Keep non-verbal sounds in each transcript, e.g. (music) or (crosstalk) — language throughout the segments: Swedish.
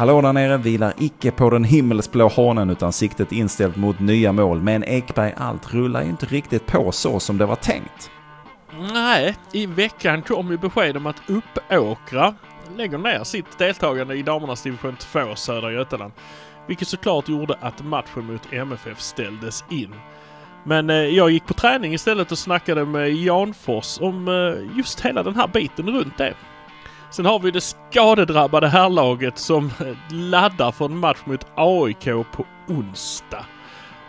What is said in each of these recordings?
Hallå där nere vilar icke på den himmelsblå hanen utan siktet inställt mot nya mål. Men Ekberg, allt rullar ju inte riktigt på så som det var tänkt. Nej, i veckan kom ju besked om att Uppåkra lägger ner sitt deltagande i damernas division 2 Södra Götaland. Vilket såklart gjorde att matchen mot MFF ställdes in. Men eh, jag gick på träning istället och snackade med Janfors om eh, just hela den här biten runt det. Sen har vi det skadedrabbade härlaget som eh, laddar för en match mot AIK på onsdag.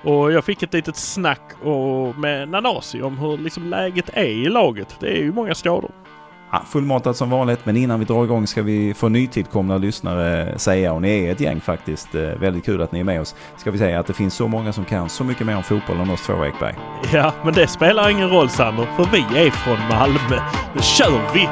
Och jag fick ett litet snack och med Nanasi om hur liksom läget är i laget. Det är ju många skador. Ja, fullmatat som vanligt, men innan vi drar igång ska vi få nytillkomna lyssnare säga, och ni är ett gäng faktiskt, eh, väldigt kul att ni är med oss, ska vi säga att det finns så många som kan så mycket mer om fotboll än oss två Ekberg. Ja, men det spelar ingen roll Sander, för vi är från Malmö. Nu kör vi!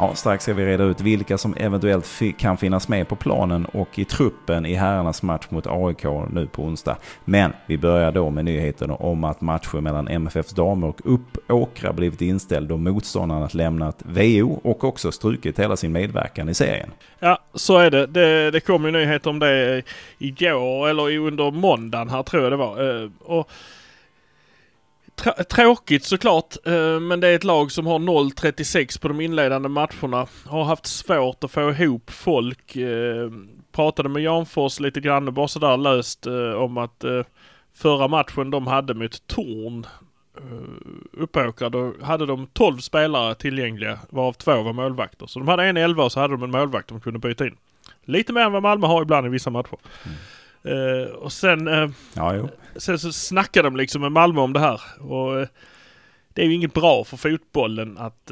Ja, strax ska vi reda ut vilka som eventuellt fi- kan finnas med på planen och i truppen i herrarnas match mot AIK nu på onsdag. Men vi börjar då med nyheten om att matchen mellan MFFs damer och Uppåkra blivit inställd då motståndarna lämnat VO och också strukit hela sin medverkan i serien. Ja, så är det. Det, det kom ju nyheter om det igår, eller under måndagen här tror jag det var. Eh, och Tr Tråkigt såklart, eh, men det är ett lag som har 0-36 på de inledande matcherna. Har haft svårt att få ihop folk. Eh, pratade med Janfors lite grann, bara sådär löst eh, om att förra matchen de hade mot Torn Uppåkra, då hade de 12 spelare tillgängliga varav två var målvakter. Så de hade en 11 och så hade de en målvakt de kunde byta in. Lite mer än vad Malmö har ibland i vissa matcher. Mm. Eh, och sen eh, Ja. Sen så snackar de liksom med Malmö om det här. Och eh, det är ju inget bra för fotbollen att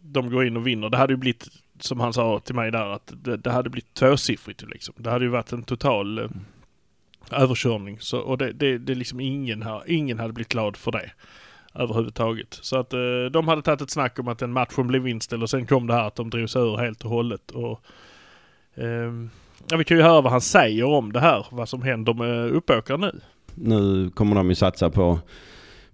de går in och vinner. Det hade ju blivit, som han sa till mig där, att det, det hade blivit tvåsiffrigt liksom. Det hade ju varit en total eh, överkörning. Så, och det, det, det är liksom ingen här, ingen hade blivit glad för det. Överhuvudtaget. Så att de hade tagit ett snack om att den matchen blev inställd och sen kom det här att de drog sig ur helt och hållet. Och, ehm, ja, vi kan ju höra vad han säger om det här, vad som händer med Uppåkra nu. Nu kommer de ju satsa på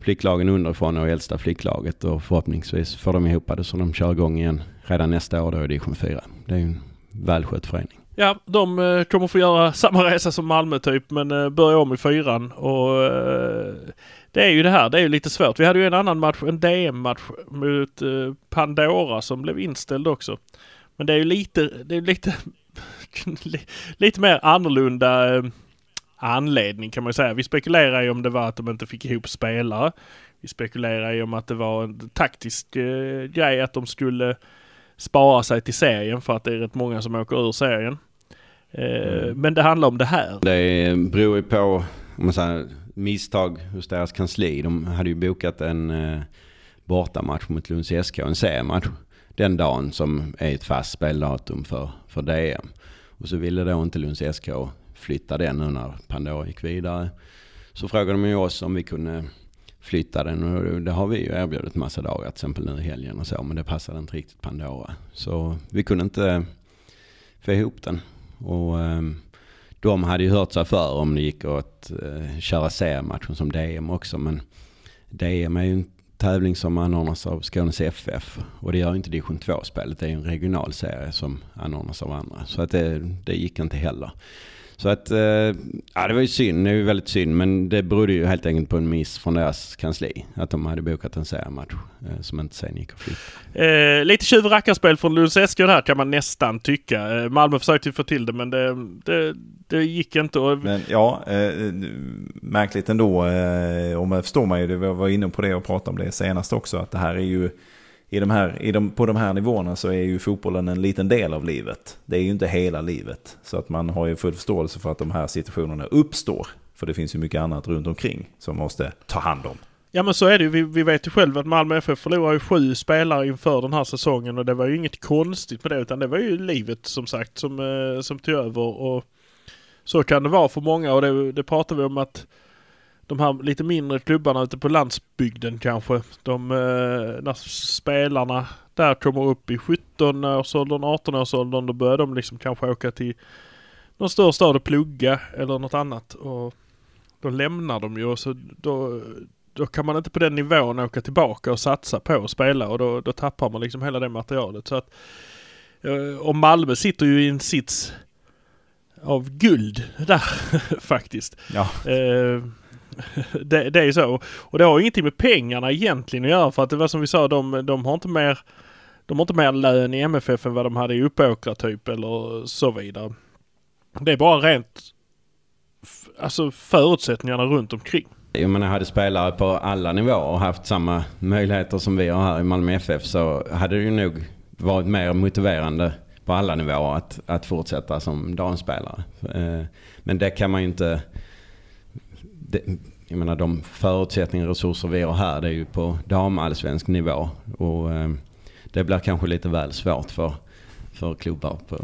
flicklagen underifrån och äldsta flicklaget och förhoppningsvis får de ihop det så de kör igång igen redan nästa år då i division 4. Det är ju en välskött förening. Ja, de eh, kommer få göra (laughs) samma resa som Malmö typ, men eh, börja om i fyran. Och eh, det är ju det här, det är ju lite svårt. Vi hade ju en annan match, en DM-match mot Pandora som blev inställd också. Men det är ju lite, det är lite, (laughs) lite mer annorlunda eh, anledning kan man ju säga. Vi spekulerar ju om det var att de inte fick ihop spelare. Vi spekulerar ju om att det var en taktisk eh, grej att de skulle spara sig till serien för att det är rätt många som åker ur serien. Eh, Men det handlar om det här. Det beror ju på om man säger, misstag hos deras kansli. De hade ju bokat en eh, bortamatch mot Lunds SK, en seriematch, den dagen som är ett fast speldatum för, för DM. Och så ville då inte Lunds SK flytta den nu när Pandora gick vidare. Så frågade de ju oss om vi kunde flytta den och det har vi ju erbjudit massa dagar, till exempel nu i helgen och så, men det passade inte riktigt Pandora. Så vi kunde inte få ihop den. Och ehm, de hade ju hört sig för om det gick att eh, köra seriematchen som DM också, men DM är ju inte tävling som anordnas av Skånes FF och det gör inte division 2-spelet, det är en regional serie som anordnas av andra. Så att det, det gick inte heller. Så att, eh, ja det var ju synd, det är ju väldigt synd, men det berodde ju helt enkelt på en miss från deras kansli. Att de hade bokat en seriematch eh, som inte sen gick att flytta. Eh, lite tjuv rackarspel från Lunds SK här kan man nästan tycka. Eh, Malmö försökte ju få till det men det, det, det gick inte. Men ja, eh, märkligt ändå. Eh, och man förstår man ju, det var var inne på det och pratade om det senast också, att det här är ju i de här, i de, på de här nivåerna så är ju fotbollen en liten del av livet. Det är ju inte hela livet. Så att man har ju full förståelse för att de här situationerna uppstår. För det finns ju mycket annat runt omkring som måste ta hand om. Ja men så är det ju. Vi, vi vet ju själva att Malmö FF förlorar ju sju spelare inför den här säsongen och det var ju inget konstigt med det utan det var ju livet som sagt som, eh, som tog över och så kan det vara för många och det, det pratar vi om att de här lite mindre klubbarna ute på landsbygden kanske. De, eh, när spelarna där kommer upp i 17-årsåldern, 18-årsåldern då börjar de liksom kanske åka till någon större stad och plugga eller något annat. Och då lämnar de ju och så då, då kan man inte på den nivån åka tillbaka och satsa på att spela och då, då tappar man liksom hela det materialet. Så att, eh, och Malmö sitter ju i en sits av guld där (laughs) faktiskt. Ja. Eh, (laughs) det, det är ju så. Och det har ju ingenting med pengarna egentligen att göra för att det var som vi sa, de, de har inte mer de har inte mer lön i MFF än vad de hade i Uppåkra typ eller så vidare. Det är bara rent alltså förutsättningarna runt omkring. Jag menar, hade spelare på alla nivåer haft samma möjligheter som vi har här i Malmö FF så hade det ju nog varit mer motiverande på alla nivåer att, att fortsätta som damspelare. Eh, men det kan man ju inte... Det, jag menar de förutsättningar och resurser vi har här det är ju på damallsvensk nivå. Och eh, det blir kanske lite väl svårt för, för klubbar. På,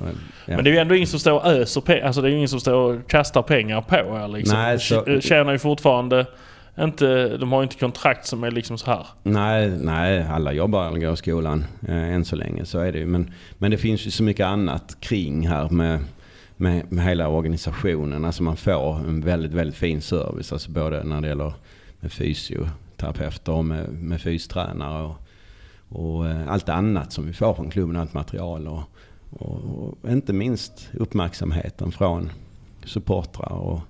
ja. Men det är ju ändå ingen som står och öser pengar. Alltså det är ingen som står och kastar pengar på er liksom. Nej, så- Tj- Tjänar ju fortfarande inte... De har ju inte kontrakt som är liksom så här. Nej, nej, alla jobbar eller går i skolan eh, än så länge. Så är det ju. Men, men det finns ju så mycket annat kring här med, med, med hela organisationen. Alltså man får en väldigt, väldigt fin service. Alltså både när det gäller med fysioterapeuter och med, med fystränare och, och eh, allt annat som vi får från klubben, allt material. Och, och, och inte minst uppmärksamheten från supportrar och,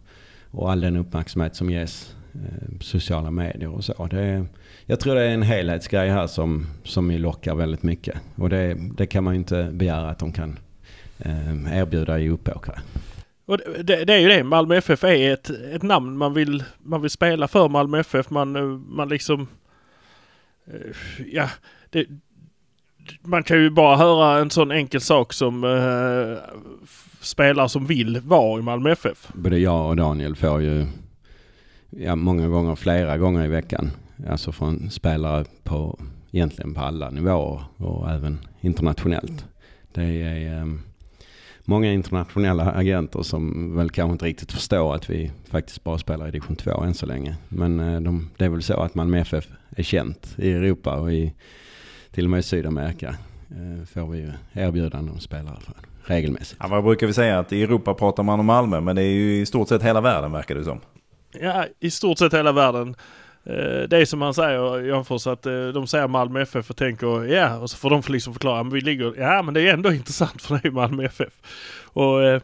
och all den uppmärksamhet som ges eh, sociala medier och så. Det är, jag tror det är en helhetsgrej här som, som lockar väldigt mycket. Och det, det kan man ju inte begära att de kan erbjuda i Uppåkra. Och det, det, är ju det. Malmö FF är ett, ett namn man vill, man vill spela för Malmö FF. Man, eh, man liksom... eh, Ja, det, man kan ju bara höra en sån enkel sak som eh, spelare som vill vara i Malmö FF. Både jag och Daniel får ju ja, många gånger, flera gånger i veckan. Alltså från spelare på egentligen på alla nivåer och även internationellt. Det är eh, många internationella agenter som väl kanske inte riktigt förstår att vi faktiskt bara spelar i division 2 än så länge. Men eh, de, det är väl så att Malmö FF är känt i Europa och i, till och med i Sydamerika eh, får vi ju erbjudanden om spelare från regelmässigt. Ja, vad brukar vi säga? Att i Europa pratar man om Malmö, men det är ju i stort sett hela världen verkar det som. Ja, i stort sett hela världen. Eh, Det är som man säger, Janfors, att eh, de säger Malmö FF och tänker ja, och så får de liksom förklara, men vi ligger, ja men det är ändå (laughs) intressant för det är Malmö FF. Och eh,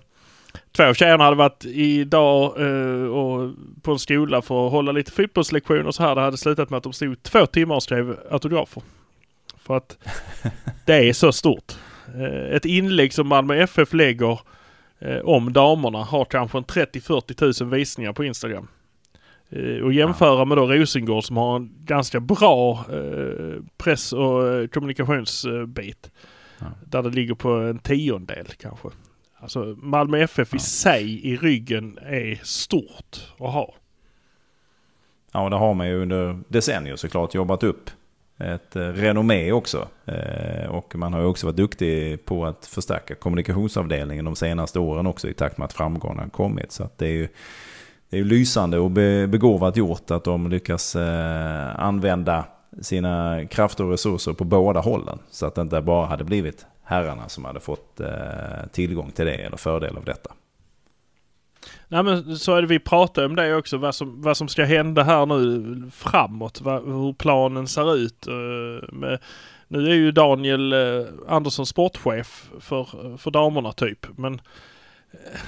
två av tjejerna hade varit idag eh, och på en skola för att hålla lite fotbollslektioner och så här. Det hade slutat med att de stod två timmar och skrev autografer. För att (laughs) det är så stort. Eh, Ett inlägg som Malmö FF lägger eh, om damerna har kanske en 30-40 tusen visningar på Instagram. Eh, och jämföra med då Rosengård som har en ganska bra eh, press och eh, kommunikationsbit. Ja. Där det ligger på en tiondel kanske. Alltså Malmö FF i Ja. sig i ryggen är stort att ha. Ja, och det har man ju under decennier såklart jobbat upp. Ett renommé också. Och man har ju också varit duktig på att förstärka kommunikationsavdelningen de senaste åren också i takt med att framgångarna kommit. Så att det är ju det är ju lysande och begåvat gjort att de lyckas eh, använda sina krafter och resurser på båda hållen. Så att det inte bara hade blivit herrarna som hade fått eh, tillgång till det eller fördel av detta. Nej men så är det, vi pratade om det också, vad som, vad som ska hända här nu framåt. Vad, hur planen ser ut. Eh, med, nu är ju Daniel Andersson sportchef för, för damerna typ. Men,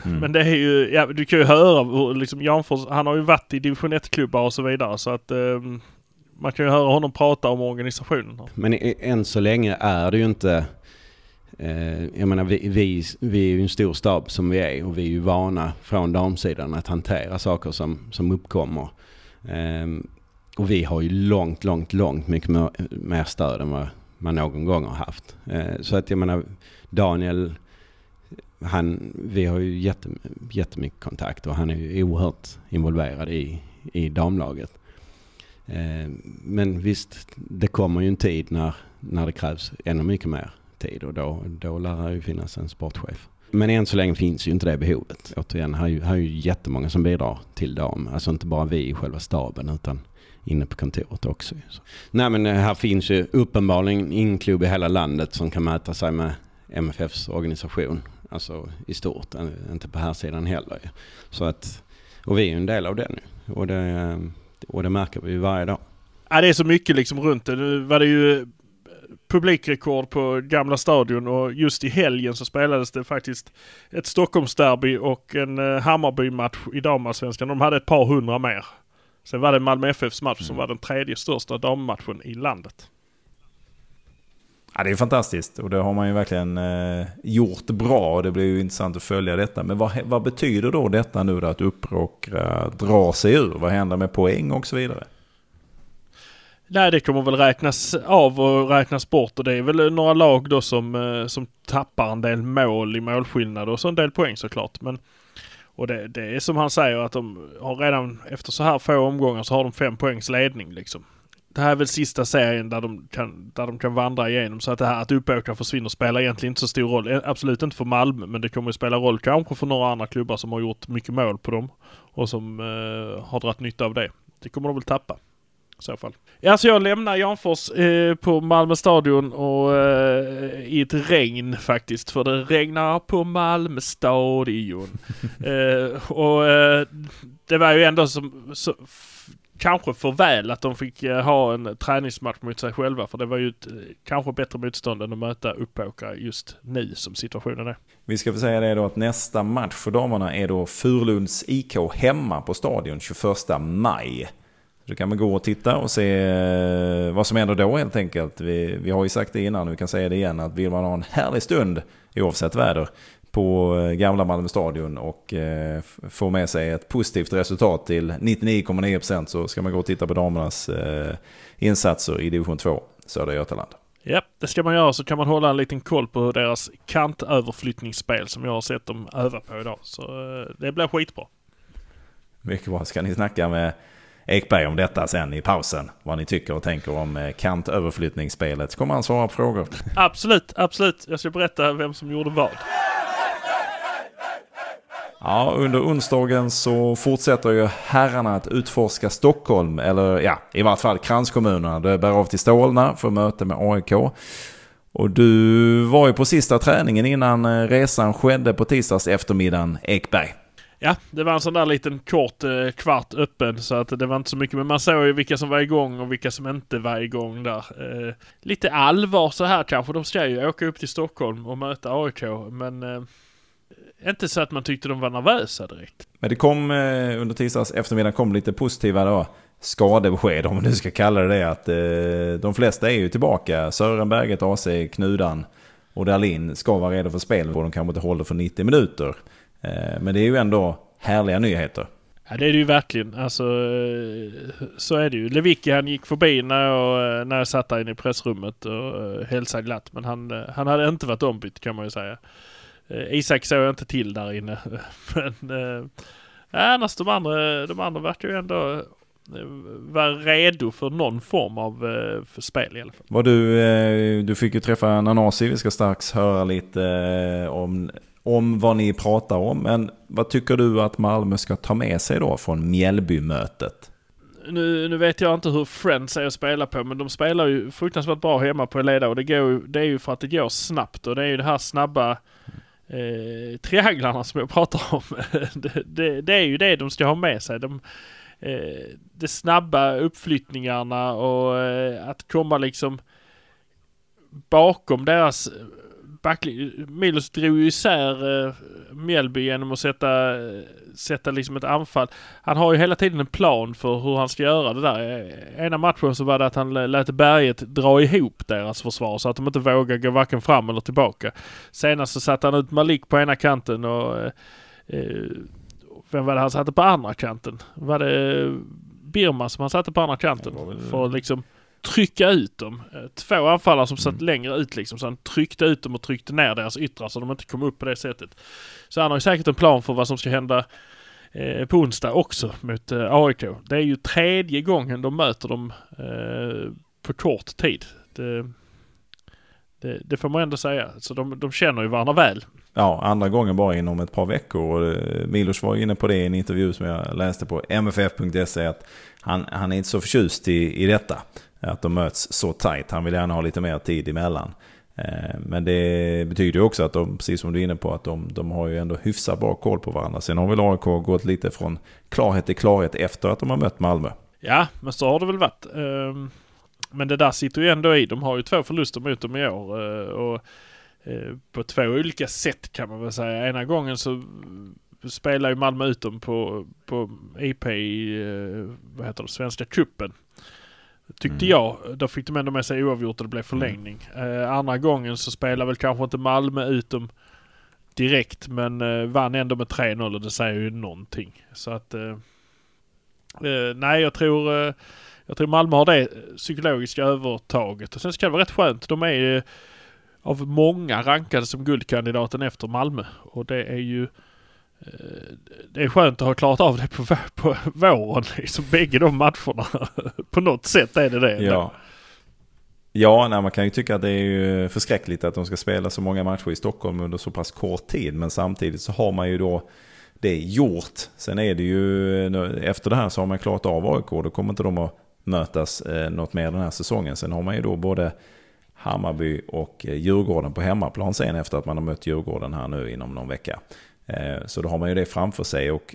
Mm. men det är ju, ja, du kan ju höra hur liksom Janfors, han har ju varit i division 1-klubbar och så vidare. Så att eh, man kan ju höra honom prata om organisationen. Men än så länge är det ju inte... Eh, jag menar, vi, vi, vi är ju en stor stab som vi är och vi är ju vana från damsidan att hantera saker som, som uppkommer. Ehm, och vi har ju långt, långt, långt mycket mer, mer stöd än vad man någon gång har haft. Eh, så att jag menar, Daniel, han, vi har ju jätte, jättemycket kontakt och han är ju oerhört involverad i, i damlaget. Eh, men visst, det kommer ju en tid när, när det krävs ännu mycket mer tid och då, då lär det ju finnas en sportchef. Men än så länge finns ju inte det behovet. Återigen, här är ju, här är ju jättemånga som bidrar till dam. Alltså inte bara vi i själva staben utan inne på kontoret också. Så. Nej men eh, här finns ju uppenbarligen ingen klubb i hela landet som kan mäta sig med MFFs organisation. Alltså i stort, inte på här sidan heller. Så att, och vi är ju en del av den nu. Och det, eh, och det märker vi ju varje dag. Ja, det är så mycket liksom runt det. Nu var det ju eh, publikrekord på Gamla Stadion och just i helgen så spelades det faktiskt ett Stockholmsderby och en eh, Hammarby-match i damallsvenskan. De hade ett par hundra mer. Sen var det Malmö FFs match som var den tredje största dammatchen i landet. Ja, det är fantastiskt och det har man ju verkligen eh, gjort bra och det blir ju intressant att följa detta. Men vad, vad betyder då detta nu då att Uppråkra drar sig ur? Vad händer med poäng och så vidare? Nej, det kommer väl räknas av och räknas bort och det är väl några lag då som, eh, som tappar en del mål i målskillnad och så en del poäng såklart. Men, och det, det är som han säger att de har redan efter så här få omgångar så har de fem poängs ledning liksom. Det här är väl sista serien där de kan, där de kan vandra igenom så att det här att Uppåkra försvinner spelar egentligen inte så stor roll. Eh, Absolut inte för Malmö men det kommer att spela roll kanske för några andra klubbar som har gjort mycket mål på dem och som eh, har dragit nytta av det. Det kommer de väl tappa. I så fall. Ja, så jag lämnar Janfors eh, på Malmö stadion och eh, i ett regn faktiskt. För det regnar på Malmö stadion. (laughs) eh, och eh, det var ju ändå som, så, kanske för väl att de fick eh, ha en träningsmatch mot sig själva. För det var ju ett eh, kanske bättre motstånd än att möta Uppåkra just nu som situationen är. Vi ska få säga det då att nästa match för damerna är då Furlunds IK hemma på stadion 21 maj. Så kan man gå och titta och se eh, vad som händer då helt enkelt. Vi, vi har ju sagt det innan och vi kan säga det igen att vill man ha en härlig stund oavsett väder på eh, gamla Malmö stadion och eh, f- få med sig ett positivt resultat till 99,9% så ska man gå och titta på damernas eh, insatser i division 2 södra Götaland. Ja, det ska man göra så kan man hålla en liten koll på deras kantöverflyttningsspel som jag har sett dem öva på idag. Så det blir skitbra. Mycket bra. Ska ni snacka med Ekberg om detta sen i pausen? Vad ni tycker och tänker om kantöverflyttningsspelet. Så kommer han svara på frågor. Absolut, absolut. Jag ska berätta vem som gjorde vad. Ja, under onsdagen så fortsätter ju herrarna att utforska Stockholm, eller ja, i vart fall kranskommunerna. Det bär av till Stålna för möte med AIK. Och du var ju på sista träningen innan eh, resan skedde på tisdags eftermiddagen, Ekberg. Ja, det var en sån där liten kort eh, kvart öppen så att det var inte så mycket. Men man såg ju vilka som var igång och vilka som inte var igång där. Eh, lite allvar så här kanske. De ska ju åka upp till Stockholm och möta AIK. Men eh, inte så att man tyckte de var nervösa direkt. Men det kom eh, under tisdags eftermiddag kom lite positiva då, skadebesked om man nu ska kalla det det. Att eh, de flesta är ju tillbaka. Sören Berget, AC, Knudan och Dahlin ska vara redo för spel. Och de kanske inte håller för 90 minuter. Eh, men det är ju ändå härliga nyheter. Ja det är det ju verkligen. Alltså eh, så är det ju. Lewicki han gick förbi när jag, eh, när jag satt där inne i pressrummet och hälsade glatt. Men han, han hade inte varit ombytt kan man ju säga. Eh, Isak såg jag inte till där inne. (laughs) Men eh, annars de andra, de andra verkar ju ändå eh, vara redo för någon form av eh, spel i alla fall. Var du, eh, du fick ju träffa Nanasi, vi ska strax höra lite eh, om, om vad ni pratar om. Men vad tycker du att Malmö ska ta med sig då från Mjällby-mötet? Nu, nu vet jag inte hur Friends är att spela på men de spelar ju fruktansvärt bra hemma på Eleda och det, går, det är ju för att det går snabbt och det är ju det här snabba eh, trianglarna som jag pratar om. (laughs) det, det, det är ju det de ska ha med sig. De, eh, de snabba uppflyttningarna och eh, att komma liksom bakom deras backlinje. Milos drog ju isär eh, Mjällby genom att sätta, sätta liksom ett anfall. Han har ju hela tiden en plan för hur han ska göra det där. Eh, Ena matchen så var det att han lät berget dra ihop deras försvar så att de inte vågar gå varken fram eller tillbaka. Senast så satte han ut Malik på ena kanten och eh, vem var det han satte på andra kanten? Var det Birma som han satte på andra kanten? För att liksom trycka ut dem. Eh, Två anfallare som satt längre ut liksom. Så han tryckte ut dem och tryckte ner deras yttrar så de inte kom upp på det sättet. Så han har ju säkert en plan för vad som ska hända eh, på onsdag också mot eh, AIK. Det är ju tredje gången de möter dem eh, på kort tid. Det, det, det får man ändå säga. Så de, de känner ju varandra väl. Ja, andra gången bara inom ett par veckor. Och eh, Milos var inne på det i en intervju som jag läste på mff.se. Att han, han är inte så förtjust i, i detta. Eh, att de möts så tajt. Han vill gärna ha lite mer tid emellan. Eh, men det betyder ju också att de, precis som du är inne på, att de, de har ju ändå hyfsat bra koll på varandra. Sen har väl AIK gått lite från klarhet till klarhet efter att de har mött Malmö. Ja, men så har det väl varit. Ehm, men det där sitter ju ändå i. De har ju två förluster mot dem i år. Eh, och på två olika sätt kan man väl säga. Ena gången så spelar ju Malmö ut dem på, på IP i vad heter det, Svenska cupen. Tyckte Mm. jag. Då fick de ändå med sig oavgjort och det blev förlängning. Eh, andra gången så spelar väl kanske inte Malmö ut dem direkt men eh, vann ändå med 3-0 och det säger ju någonting. Så att eh, eh, nej jag tror, eh, jag tror Malmö har det psykologiska övertaget. Och sen ska det vara rätt skönt. De är eh, av många rankade som guldkandidaten efter Malmö. Och det är ju Eh, det är skönt att ha klarat av det på, (laughs) på våren. Liksom bägge de matcherna. (laughs) på något sätt är det det. Ja. Ja, nej, man kan ju tycka att det är ju förskräckligt att de ska spela så många matcher i Stockholm under så pass kort tid. Men samtidigt så har man ju då det gjort. Sen är det ju, efter det här så har man klarat av AIK. Då kommer inte de att mötas eh, något mer den här säsongen. Sen har man ju då både Hammarby och eh, Djurgården på hemmaplan sen efter att man har mött Djurgården här nu inom någon vecka. Eh, så då har man ju det framför sig och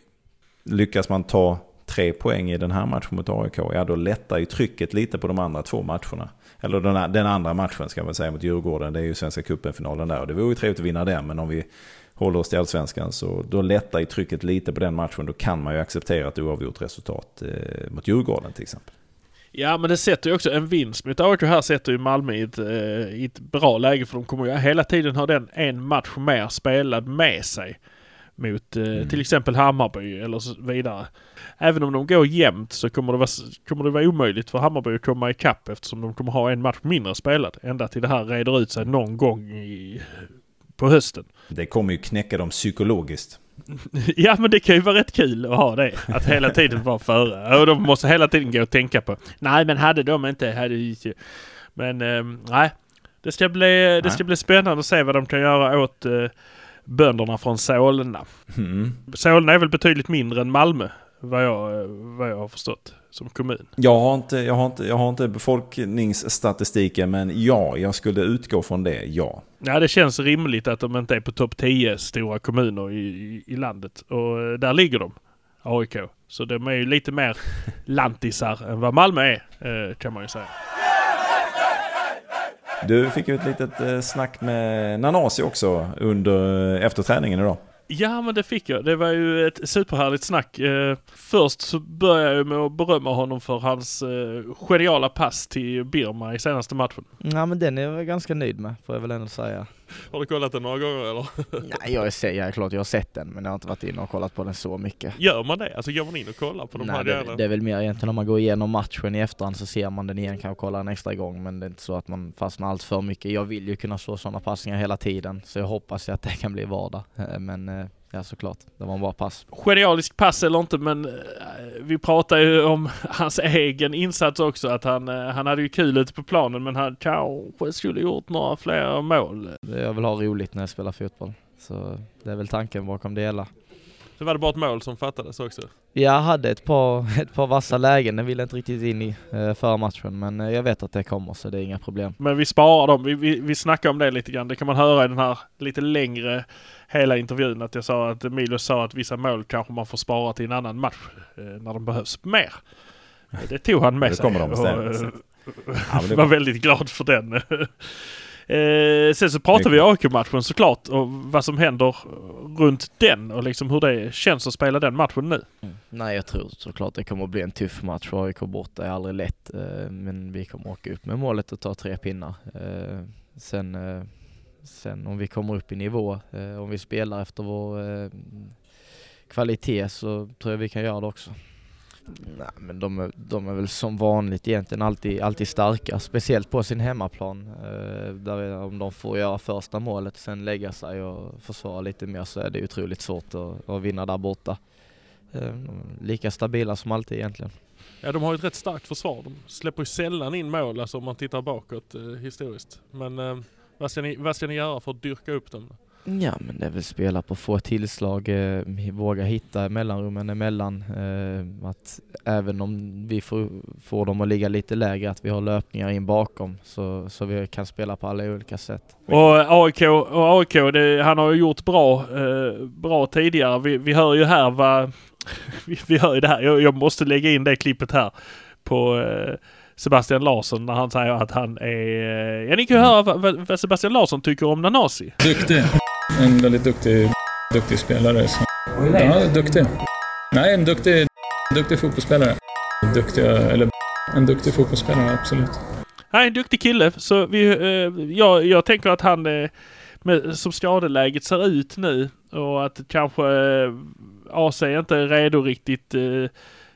lyckas man ta tre poäng i den här matchen mot AIK, ja då lättar ju trycket lite på de andra två matcherna. Eller den, den andra matchen ska man säga mot Djurgården, det är ju Svenska cupen-finalen där. Och det vore ju trevligt att vinna den, men om vi håller oss till allsvenskan så då lättar ju trycket lite på den matchen. Då kan man ju acceptera ett oavgjort resultat eh, mot Djurgården till exempel. Ja men det sätter ju också en vinst mot AIK här sätter ju Malmö i ett, eh, i ett bra läge för de kommer ju hela tiden ha den en match mer spelad med sig. Mot eh, Mm. till exempel Hammarby eller så vidare. Även om de går jämnt så kommer det, vara, kommer det vara omöjligt för Hammarby att komma ikapp eftersom de kommer ha en match mindre spelad. Ända till det här reder ut sig någon gång i, på hösten. Det kommer ju knäcka dem psykologiskt. (laughs) Ja men det kan ju vara rätt kul att ha det. Att hela tiden vara före. Och de måste hela tiden gå och tänka på. Nej men hade de inte, hade ju... Men ehm, nej. Det ska, bli, det ska bli spännande att se vad de kan göra åt eh, bönderna från Solna. Mm. Solna är väl betydligt mindre än Malmö. Vad jag, vad jag har förstått. Som kommun. Jag har, inte, jag, har inte, jag har inte befolkningsstatistiken, men ja, jag skulle utgå från det, ja. Ja det känns rimligt att de inte är på topp 10 stora kommuner i, i, i landet. Och eh, där ligger de. AIK. Så de är ju lite mer lantisar än vad Malmö är. eh, Kan man ju säga. Du fick ju ett litet eh, snack med Nanasi också under, efter träningen idag. Ja men det fick jag. Det var ju ett superhärligt snack. Eh, först så började jag med att berömma honom för hans eh, geniala pass till Birma i senaste matchen. Ja men den är jag ganska nöjd med, får jag väl ändå säga. Har du kollat den några gånger eller? (laughs) Nej, jag är, jag är klart jag har sett den, men jag har inte varit inne och kollat på den så mycket. Gör man det? Alltså går man in och kollar på de Nej, här det, grejerna? det är väl mer egentligen om man går igenom matchen i efterhand så ser man den igen, kan kolla en extra gång, men det är inte så att man fastnar allt för mycket. Jag vill ju kunna slå sådana passningar hela tiden, så jag hoppas att det kan bli vardag. (laughs) Men eh, ja, såklart, det var en bra pass. Genialisk pass eller inte men eh, vi pratar ju om (laughs) hans egen insats också. Att han, eh, han hade ju kul ute på planen men han kanske skulle gjort några fler mål. Jag vill ha roligt när jag spelar fotboll, så det är väl tanken bakom det hela. Så var det bara ett mål som fattades också. Jag hade ett par, (laughs) ett par vassa lägen, den ville inte riktigt in i eh, förra matchen, men eh, jag vet att det kommer så det är inga problem. Men vi sparar dem. Vi, vi, vi snackar om det lite grann. Det kan man höra i den här lite längre hela intervjun. Att jag sa att Milos sa att vissa mål kanske man får spara till en annan match eh, när de behövs mer. Det tog han med Det sig. kommer de och, eh, Ja, det (laughs) var- väldigt glad för den. (laughs) Eh, sen så pratar vi AIK-matchen såklart och vad som händer runt den och liksom hur det känns att spela den matchen nu. Nej, jag tror såklart det kommer att bli en tuff match. AIK borta är aldrig lätt, eh, men vi kommer åka upp med målet att ta tre pinnar. Eh, Sen, eh, sen om vi kommer upp i nivå, eh, om vi spelar efter vår eh, kvalitet så tror jag vi kan göra det också. Nej, men de är, de är väl som vanligt egentligen alltid, alltid starka, speciellt på sin hemmaplan. Eh, där om de får göra första målet, och sen lägga sig och försvara lite mer så är det otroligt svårt att, att vinna där borta. Eh, lika stabila som alltid egentligen. Ja de har ju ett rätt starkt försvar. De släpper ju sällan in mål alltså om man tittar bakåt eh, historiskt. Men eh, vad, ska ni, vad ska ni göra för att dyrka upp dem? Ja men det är väl spela på få tillslag, eh, våga hitta mellanrummen emellan. Eh, att även om vi får, får dem att ligga lite lägre, att vi har löpningar in bakom så, så vi kan spela på alla olika sätt. Och AIK, och AIK det, han har ju gjort bra, eh, bra tidigare. Vi, vi hör ju här vad... (laughs) vi, vi hör ju det här. Jag, jag måste lägga in det klippet här på eh, Sebastian Larsson när han säger att han är... Ja ni kan ju höra vad, vad- vad Sebastian Larsson tycker om Nanasi. Duktig. En väldigt duktig, duktig spelare. Så. Ja, duktig. Nej, en duktig, duktig fotbollsspelare. Duktig, eller en duktig fotbollsspelare, absolut. Är en duktig kille så vi, eh, jag, jag tänker att han eh, med, som skadeläget ser ut nu och att kanske eh, AC inte är redo riktigt. Eh,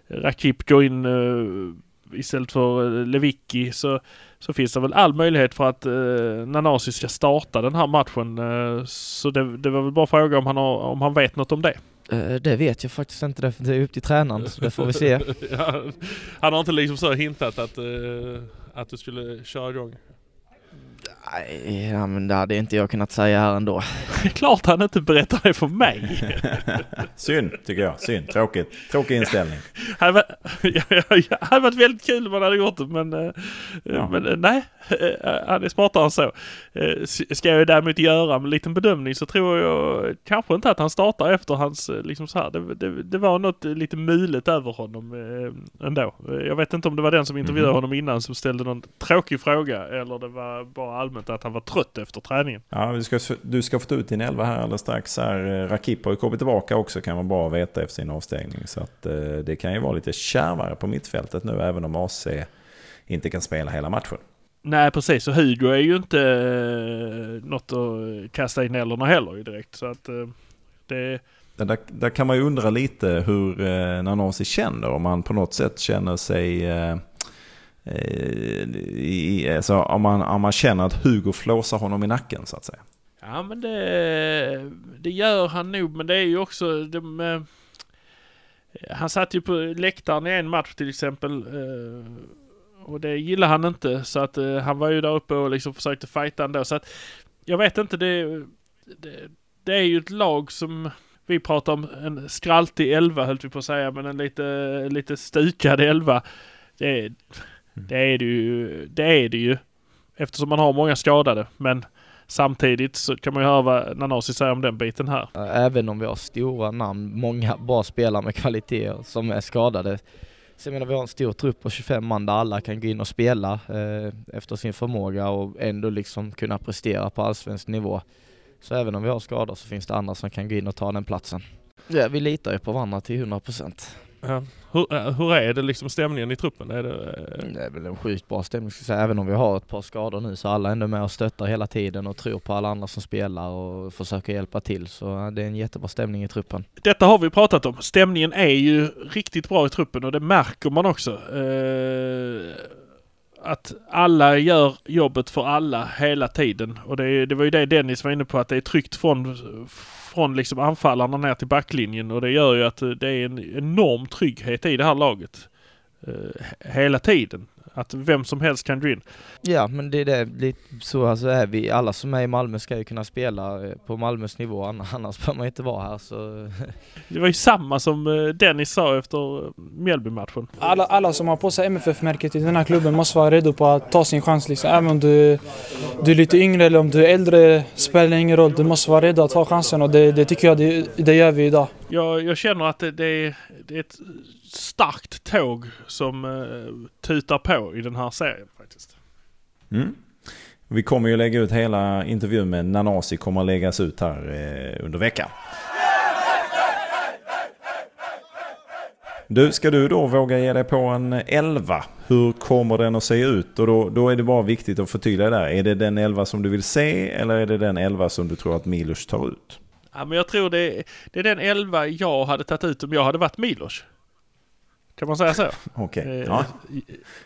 Rakip går in eh, istället för Lewicki så, så finns det väl all möjlighet för att eh, Nanasi ska starta den här matchen. Eh, så det, det var väl bara fråga om han, har, om han vet något om det. Eh, det vet jag faktiskt inte, det det är upp till tränaren så det får vi se. (laughs) ja, han har inte liksom så hintat att, eh, att du skulle köra igång? Nej, ja, men det hade inte jag kunnat säga här ändå. (laughs) Det är klart han inte berättar det för mig. (laughs) Synd, tycker jag. Synd. Tråkigt. Tråkig inställning. (laughs) hade ja, ja, hade varit väldigt kul om man hade gjort det men, eh, Ja. men eh, nej, eh, han är smartare än så. Ska jag däremot göra en liten bedömning så tror jag kanske inte att han startar efter hans, liksom så här. Det, det, det var något lite mulet över honom ändå. Jag vet inte om det var den som intervjuade Mhm. honom innan som ställde någon tråkig fråga eller det var bara allmänt att han var trött efter träningen. Ja, du ska, du ska få ta ut din elva här alldeles strax. Här, eh, Rakip har ju kommit tillbaka också kan bra att veta efter sin avstängning. Så att, eh, det kan ju vara lite kärvare på mittfältet nu även om AC inte kan spela hela matchen. Nej precis, och Hugo är ju inte eh, något att kasta in nällorna heller direkt. Så att eh, det... Där, där kan man ju undra lite hur eh, Nanasi känner. Om han på något sätt känner sig... Eh, I, alltså, om, man, om man känner att Hugo flåsar honom i nacken så att säga. Ja men det, det gör han nog, men det är ju också... De, eh, han satt ju på läktaren i en match till exempel. Eh, och det gillar han inte. Så att han var ju där uppe och liksom försökte fighta ändå. Så att jag vet inte, det, det, det är ju ett lag som... Vi pratar om en skraltig elva höll vi på att säga, men en lite, lite stukad elva. Det, Mm. det är det ju. Det är det ju. Eftersom man har många skadade. Men samtidigt så kan man ju höra vad Nanasi säger om den biten här. Även om vi har stora namn, många bra spelare med kvaliteter som är skadade. Så jag menar vi har en stor trupp på 25 man där alla kan gå in och spela eh, efter sin förmåga och ändå liksom kunna prestera på allsvensk nivå. Så även om vi har skador så finns det andra som kan gå in och ta den platsen. Ja, vi litar ju på varandra till 100 procent. Ja. Hur, eh, hur är det liksom stämningen i truppen? Är det, eh, Det är väl en sjukt bra stämning ska jag säga. Även om vi har ett par skador nu så är alla ändå med och stöttar hela tiden och tror på alla andra som spelar och försöker hjälpa till. Så ja, det är en jättebra stämning i truppen. Detta har vi pratat om. Stämningen är ju riktigt bra i truppen och det märker man också. Eh, att alla gör jobbet för alla hela tiden. Och det, det var ju det Dennis var inne på att det är tryggt från, från liksom anfallarna ner till backlinjen och det gör ju att det är en enorm trygghet i det här laget. Eh, hela tiden. Att vem som helst kan gå in. Ja, men det är det, lite så alltså är vi. Alla som är i Malmö ska ju kunna spela eh, på Malmös nivå, ann- (laughs) annars behöver man inte vara här så... (laughs) Det var ju samma som eh, Dennis sa efter eh, Mjällby-matchen. Alla, alla som har på sig MFF-märket i den här klubben måste vara redo på att ta sin chans. Liksom. Även om du, du är lite yngre eller om du är äldre spelar ingen roll. Du måste vara redo att ta chansen och det, det tycker jag det, det gör vi idag. Jag, jag känner att det, det, är, det är ett starkt tåg som uh, tutar på i den här serien faktiskt. Mm. Vi kommer ju lägga ut hela intervjun med Nanasi kommer att läggas ut här eh, under veckan. Du, ska du då våga ge dig på en 11? Hur kommer den att se ut? Och då, då är det bara viktigt att förtydliga där. Är det den 11 som du vill se eller är det den 11 som du tror att Milos tar ut? Ja, men jag tror det, det är den 11 jag hade tagit ut om jag hade varit Milos. Kan man säga så? (laughs) Okej. Eh, Ja.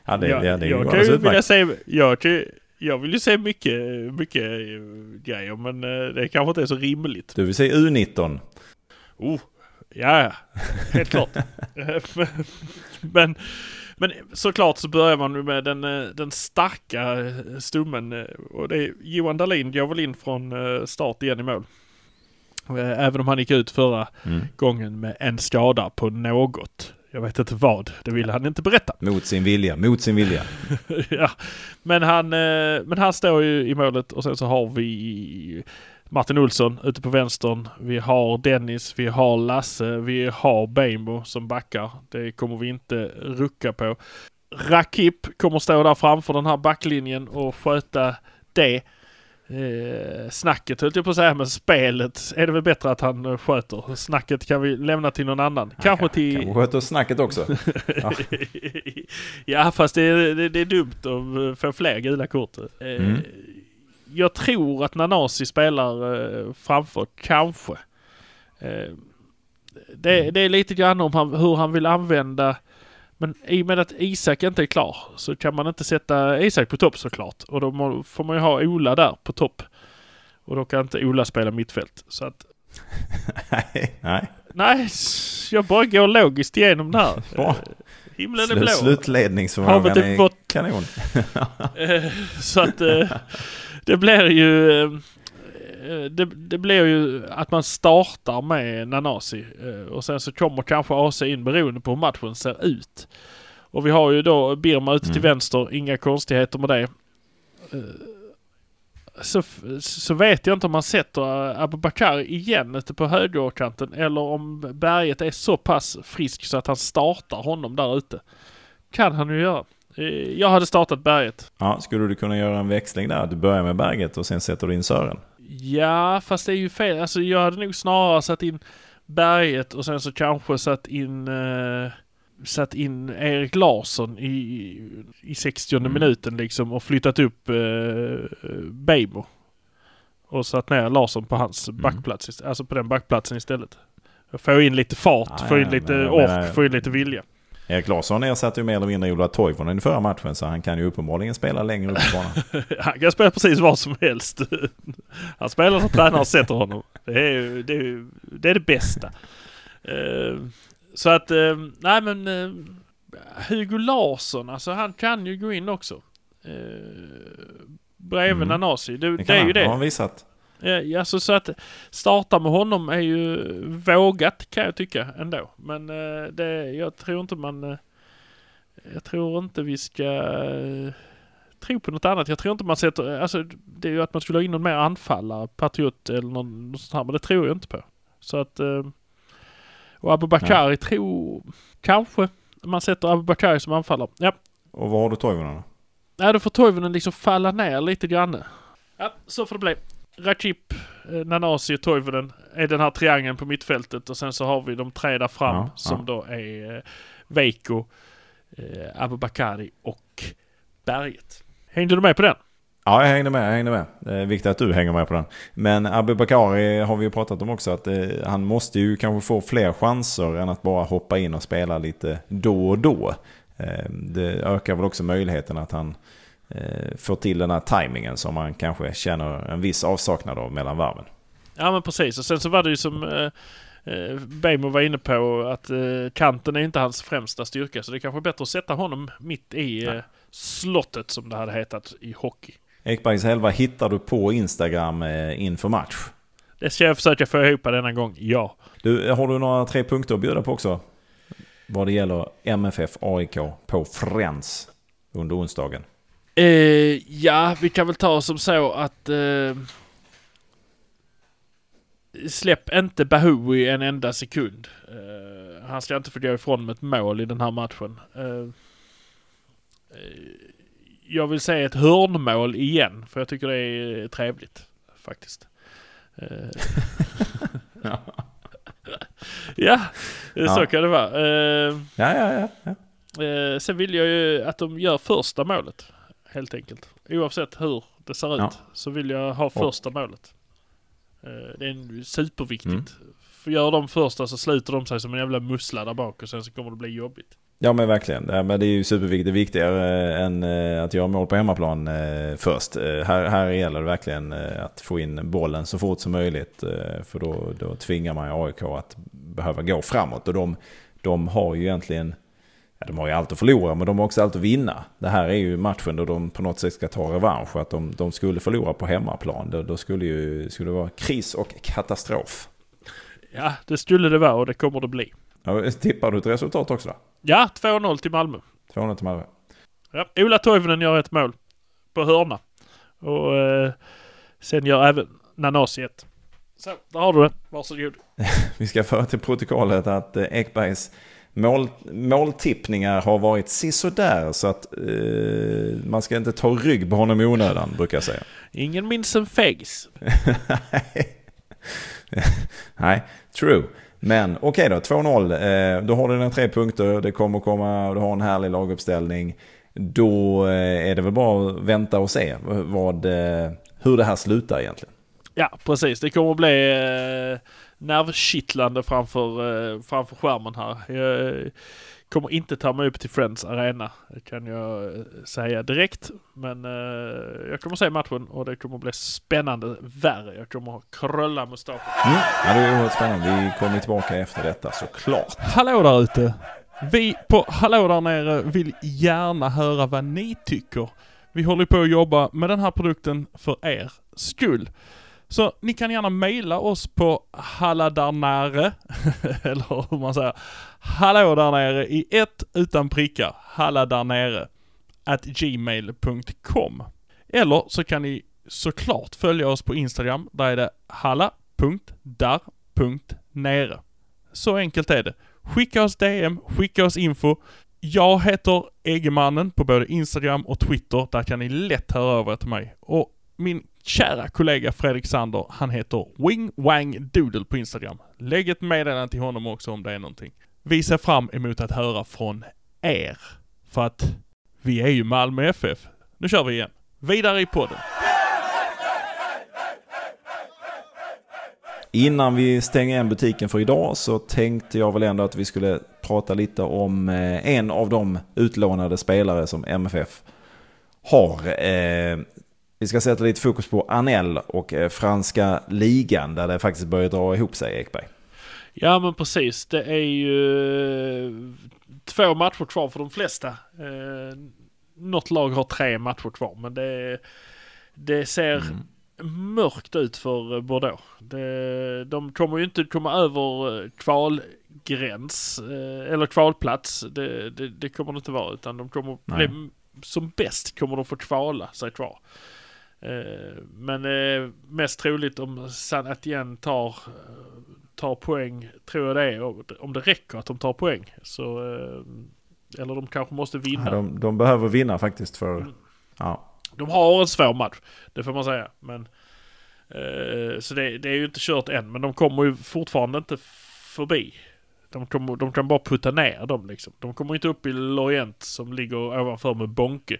ja, det, jag, ja, det jag kan ju vilja jag, kan, jag vill ju se mycket, mycket eh, grejer men eh, det kanske inte är så rimligt. Du vill se U19? Oh, Ja. Helt klart. (laughs) (laughs) men, men såklart så börjar man med den, den starka stummen. Och det är Johan Dahlin går väl in från start igen i mål. Även om han gick ut förra Mm. gången med en skada på något. Jag vet inte vad. Det ville han inte berätta. (laughs) Mot sin vilja, mot sin vilja. (laughs) ja. Men han, eh, men han står ju i målet och sen så har vi Martin Olsson ute på vänstern. Vi har Dennis, vi har Lasse, vi har Bejmo som backar. Det kommer vi inte rucka på. Rakip kommer stå där framför den här backlinjen och sköta det. Eh, snacket höll jag på att säga, men spelet är det väl bättre att han eh, sköter. Snacket kan vi lämna till någon annan. Kanske till... Kanske sköter snacket också. (laughs) Ja. ja, fast det är, det, det är dumt att eh, få fler gula kort. Eh, Mm. Jag tror att Nanasi spelar eh, framför, kanske. Eh, Mm. det, det är lite grann om han, hur han vill använda men i och med att Isak inte är klar så kan man inte sätta Isak på topp såklart. Och då må, får man ju ha Ola där på topp. Och då kan inte Ola spela mittfält. Så att (laughs) nej, nej. Nej, jag bara går logiskt igenom det här. (laughs) Bra. Eh, Himlen är Slut, blå. slutledningsförmågan Havet är är vått. kanon. (laughs) Eh, Så att eh, det blir ju... eh, Det, det blir ju att man startar med Nanasi eh, och sen så kommer kanske AC in beroende på hur matchen ser ut. Och vi har ju då Birma ute till Mm. vänster, inga konstigheter med det. Eh, Så, så vet jag inte om man sätter Abubakar igen ute på högerkanten eller om Berget är så pass frisk så att han startar honom där ute. Kan han ju göra. Jag hade startat Berget. Ja, skulle du kunna göra en växling där? Du börjar med Berget och sen sätter du in Sören. Ja, fast det är ju fel. Alltså jag hade nog snarare satt in Berget och sen så kanske satt in uh, satt in Erik Larsson i, i 60 Mm. minuten liksom och flyttat upp uh, Bejmo. Och satt ner Larsson på hans Mm. backplats, alltså på den backplatsen istället. Få in lite fart, Ja, få in ja, lite ork, få in lite vilja. Erik Larsson ersatte ju mer eller mindre Ola Toivonen i förra matchen så han kan ju uppenbarligen spela längre upp på banan. (laughs) Han kan spela precis vad som helst. Han spelar när tränaren sätter honom. Det är, ju- det är, ju- det är det bästa. Eh, Så att, eh, nej men eh, Hugo Larsson, alltså han kan ju gå in också. Bredvid Mm. Nanasi. Det, Det är han, ju har det. han visat. Ja, alltså så att starta med honom är ju vågat kan jag tycka ändå. Men eh, det, jag tror inte man... eh, Jag tror inte vi ska eh, tro på något annat. Jag tror inte man sätter... Alltså det är ju att man skulle ha in någon mer anfallare, Patriot eller någon, något sånt här, men det tror jag inte på. Så att... eh, Och Abubakari tror... Kanske man sätter Abubakari som anfallare. Ja, Och var har du Toivonen då? Nej, då får Toivonen liksom falla ner lite grann. Ja, så får det bli. Rakip, eh, Nanasi och Toivonen är den här triangeln på mittfältet och sen så har vi de tre där fram Ja, som ja. då är eh, Veiko, eh, Abubakari och Berget. Hängde du med på den? Ja, jag hängde med. Jag hängde med. Det är viktigt att du hänger med på den. Men Abubakari har vi ju pratat om också. att eh, Han måste ju kanske få fler chanser än att bara hoppa in och spela lite då och då. Eh, Det ökar väl också möjligheten att han eh, får till den här tajmingen som man kanske känner en viss avsaknad av mellan varven. Ja men precis och sen så var det ju som eh, eh, Bejmo var inne på att eh, kanten är inte hans främsta styrka så det är kanske är bättre att sätta honom mitt i eh, slottet som det hade hetat i hockey. Ekbergs Helva hittar du på Instagram eh, inför match. Det ska jag försöka få ihop denna gång, ja. Du, har du några tre punkter att bjuda på också? Vad det gäller MFF AIK på Friends under onsdagen. Eh, ja, vi kan väl ta som så att eh, släpp inte Bahoui en enda sekund. Eh, han ska inte få gå ifrån med ett mål i den här matchen. Eh, eh, jag vill säga ett hörnmål igen, för jag tycker det är trevligt faktiskt. Eh, (laughs) ja, (laughs) så Ja. kan det vara. Ja, ja, ja. ja. Sen vill jag ju att de gör första målet. Helt enkelt. Oavsett hur det ser ut Ja. så vill jag ha första målet. Eh, det är superviktigt. Mm. För gör de första så sluter de sig som en jävla mussla där bak och sen så kommer det bli jobbigt. Ja men verkligen. Ja, men det är ju superviktigt. Det är viktigare eh, än eh, att göra mål på hemmaplan först. Här, här gäller det verkligen att få in bollen så fort som möjligt. För då, då tvingar man AIK att behöva gå framåt. Och de, de har ju egentligen, ja, de har ju allt att förlora men de har också allt att vinna. Det här är ju matchen då de på något sätt ska ta revansch. Att de, de skulle förlora på hemmaplan. Då, då skulle ju, skulle det vara kris och katastrof. Ja, det skulle det vara och det kommer det bli. Ja, tippar du ett resultat också då? Ja, 2-0 till Malmö. 200 till Malmö. Ja, Ola Toivonen gör ett mål på hörna. Och eh, sen gör även Nanasi ett. Så, där har du det. Varsågod. (laughs) Vi ska föra till protokollet att eh, Ekbergs mål, måltippningar har varit sisådär så att eh, man ska inte ta rygg på honom i onödan brukar jag säga. Ingen minns en fegis. (laughs) Nej, true. Men okej då, 2-0. Eh, då har du dina tre punkter, det kommer komma, du har en härlig laguppställning. Då eh, är det väl bara att vänta och se vad, eh, hur det här slutar egentligen. Ja, precis. Det kommer att bli eh, nervkittlande framför, eh, framför skärmen här. Jag eh, kommer inte ta mig upp till Friends Arena, kan jag eh, säga direkt. Men eh, jag kommer se matchen och det kommer bli spännande värre. Jag kommer krölla mustaschen. Mm. Ja, det är oerhört spännande. Vi kommer tillbaka efter detta såklart. Hallå där ute! Vi på Hallå där nere vill gärna höra vad ni tycker. Vi håller på att jobba med den här produkten för er skull. Så ni kan gärna mejla oss på halladarnare, (laughs) eller hur man säger, hallå där nere i ett utan prickar, halladarnere, at gmail.com. Eller så kan ni såklart följa oss på Instagram, där är det halla.dar.nere. Så enkelt är det. Skicka oss DM, skicka oss info. Jag heter Eggemannen på både Instagram och Twitter. Där kan ni lätt höra över till mig. Och min kära kollega Fredrik Sander, han heter Wing Wang Doodle på Instagram. Lägg ett meddelande till honom också om det är någonting. Vi ser fram emot att höra från er. För att vi är ju Malmö FF. Nu kör vi igen. Vidare i podden. Innan vi stänger igen butiken för idag så tänkte jag väl ändå att vi skulle prata lite om eh, en av de utlånade spelare som MFF har. Eh, vi ska sätta lite fokus på Anel och eh, franska ligan där det faktiskt börjar dra ihop sig, Ekberg. Ja men precis. Det är ju eh, två matcher kvar för de flesta. Eh, något lag har tre matcher kvar men det, det ser mörkt ut för Bordeaux. Det, de kommer ju inte komma över kvalgräns eller kvalplats. Det, det, det kommer det inte vara utan de kommer Nej. bli, som bäst kommer de få kvala sig kvar. Eh, Men eh, mest troligt om San Etienne tar, tar poäng, tror jag det är, om det räcker att de tar poäng. Så, eh, eller de kanske måste vinna. Ja, de, de behöver vinna faktiskt för... Mm. Ja. De har en svår match, det får man säga. Men, så det, det är ju inte kört än, men de kommer ju fortfarande inte förbi. De, kommer, de kan bara putta ner dem liksom. De kommer inte upp i Lorient som ligger ovanför med Bonke.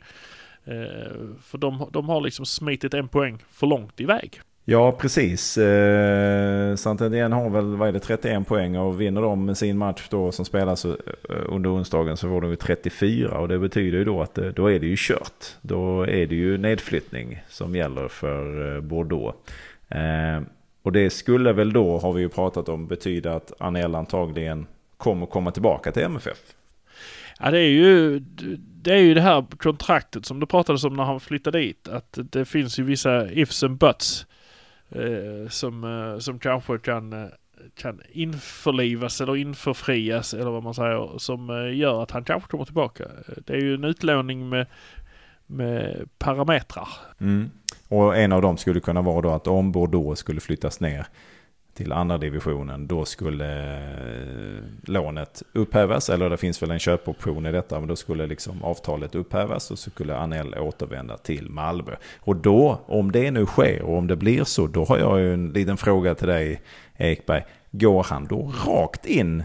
Eh, för de, de har liksom smitit en poäng för långt iväg. Ja, precis. Eh, Saint-Étienne har väl, vad är det, 31 poäng och vinner de sin match då som spelas eh, under onsdagen så får de ju 34 och det betyder ju då att eh, då är det ju kört. Då är det ju nedflyttning som gäller för Bordeaux. Eh, och det skulle väl då, har vi ju pratat om, betyda att Anel antagligen kommer komma tillbaka till MFF. Ja det är ju det, är ju det här kontraktet som du pratade om när han flyttade dit. Att det finns ju vissa ifs and buts. Eh, som, eh, som kanske kan, eh, kan införlivas eller införfrias eller vad man säger. Som eh, gör att han kanske kommer tillbaka. Det är ju en utlåning med, med parametrar. Mm. Och en av dem skulle kunna vara då att om Bordeaux skulle flyttas ner till andra divisionen då skulle eh, lånet upphävas. Eller det finns väl en köpoption i detta men då skulle liksom avtalet upphävas och så skulle Anel återvända till Malmö. Och då, om det nu sker och om det blir så, då har jag ju en liten fråga till dig Ekberg. Går han då rakt in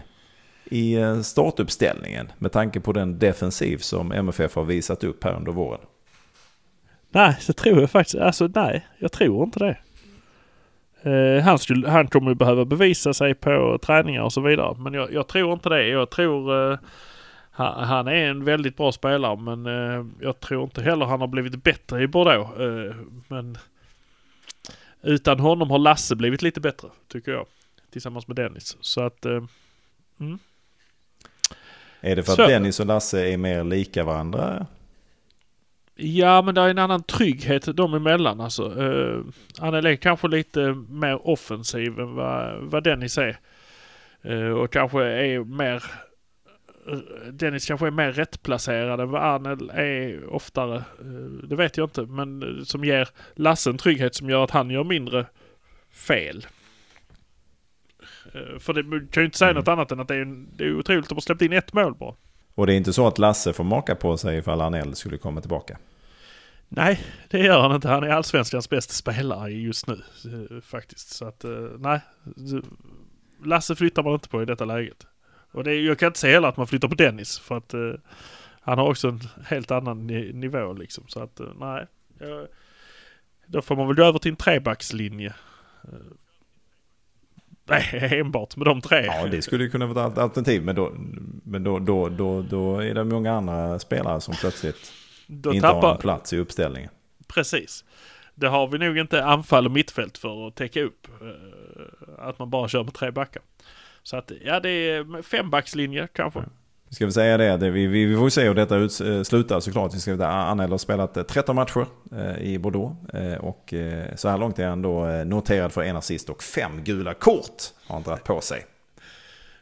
i eh, startuppställningen med tanke på den defensiv som MFF har visat upp här under våren? Nej, så tror jag faktiskt. Alltså nej, jag tror inte det. Eh, han, skulle, han kommer ju behöva bevisa sig på träningar och så vidare. Men jag, jag tror inte det. Jag tror eh, Han, han är en väldigt bra spelare men eh, jag tror inte heller han har blivit bättre i Bordeaux. Eh, men utan honom har Lasse blivit lite bättre tycker jag. Tillsammans med Dennis. Så att... Eh, mm. Är det för att Så- Dennis och Lasse är mer lika varandra? Ja men det är en annan trygghet dem emellan alltså. Uh, Anneli är kanske lite mer offensiv än vad, vad Dennis är. Eh, och kanske är mer... Dennis kanske är mer rättplacerad än vad Arnel är oftare. Eh, det vet jag inte men som ger Lasse en trygghet som gör att han gör mindre fel. För det kan ju inte säga Mm. något annat än att det är, det är otroligt att de har släppt in ett mål bara. Och det är inte så att Lasse får maka på sig ifall Arnell skulle komma tillbaka? Nej, det gör han inte. Han är allsvenskans bästa spelare just nu eh, faktiskt. Så att eh, nej. Lasse flyttar man inte på i detta läget. Och det jag kan inte säga heller att man flyttar på Dennis för att eh, han har också en helt annan nivå liksom. Så att eh, nej. Jag, då får man väl gå över till en trebackslinje. Nej, (laughs) enbart med de tre. Ja, det skulle ju kunna vara ett alternativ. Men då, men då, då, då, då är det många andra spelare som plötsligt Då inte har tappar, en plats i uppställningen. Precis. Det har vi nog inte anfall och mittfält för att täcka upp. eh, Att man bara kör med tre backar. Så att ja, det är fembackslinje kanske. Ska vi säga det, det vi, vi, vi får se hur detta ut, eh, slutar såklart. Vi ska veta, Anel har spelat eh, 13 matcher eh, i Bordeaux. Eh, och eh, så här långt är han då eh, noterad för en assist och fem gula kort har han dragit på sig.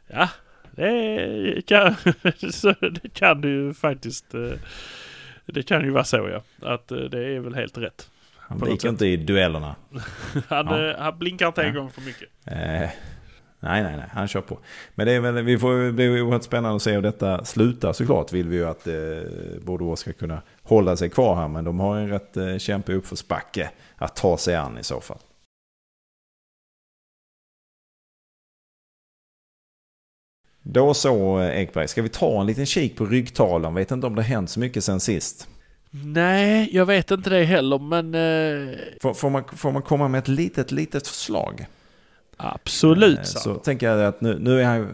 Ja, det kan, (laughs) det kan det ju faktiskt. eh, Det kan ju vara så ja. Att eh, det är väl helt rätt. Han viker inte i duellerna. (laughs) Han, Ja. eh, han blinkar inte en Ja. gång för mycket. Eh, nej, nej, nej, han kör på. Men det är väl, vi får, det blir oerhört spännande att se hur detta slutar såklart. Vill vi ju att eh, Bordeaux ska kunna hålla sig kvar här. Men de har en rätt eh, kämpig uppförsbacke att ta sig an i så fall. Då så eh, Ekberg, ska vi ta en liten kik på ryggtalen? Vet inte om det har hänt så mycket sen sist. Nej, jag vet inte det heller men eh, Får, får, man, får man komma med ett litet, litet förslag? Absolut. Eh, Så. Så tänker jag att nu, nu är han ju...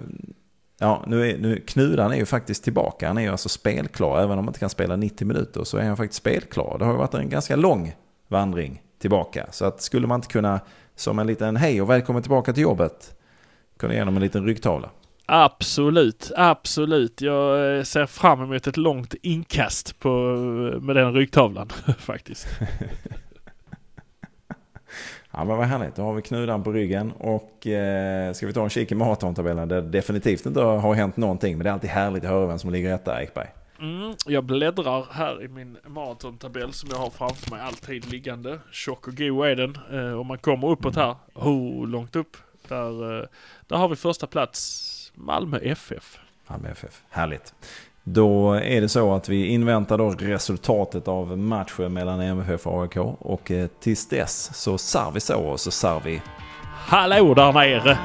Ja, nu är, nu, Knudan är ju faktiskt tillbaka. Han är ju alltså spelklar. Även om han inte kan spela 90 minuter så är han faktiskt spelklar. Det har ju varit en ganska lång vandring tillbaka. Så att skulle man inte kunna, som en liten hej och välkommen tillbaka till jobbet, kunna ge honom en liten ryggtavla. Absolut, absolut. Jag eh, ser fram emot ett långt inkast på, med den ryggtavlan (laughs) faktiskt. (laughs) Ja men vad härligt, då har vi Knudan på ryggen och eh, ska vi ta en kik i maratontabellen där det definitivt inte har hänt någonting. Men det är alltid härligt att höra vem som ligger etta, Ekberg. Mm, jag bläddrar här i min maratontabell som jag har framför mig alltid liggande. Tjock och god är den. Eh, om man kommer uppåt här, oh, långt upp, där, eh, där har vi första plats Malmö FF. Malmö FF. Härligt. Då är det så att vi inväntar då resultatet av matchen mellan MFF och AIK. Och eh, tills dess så sar vi så och så sar vi Hallå där nere!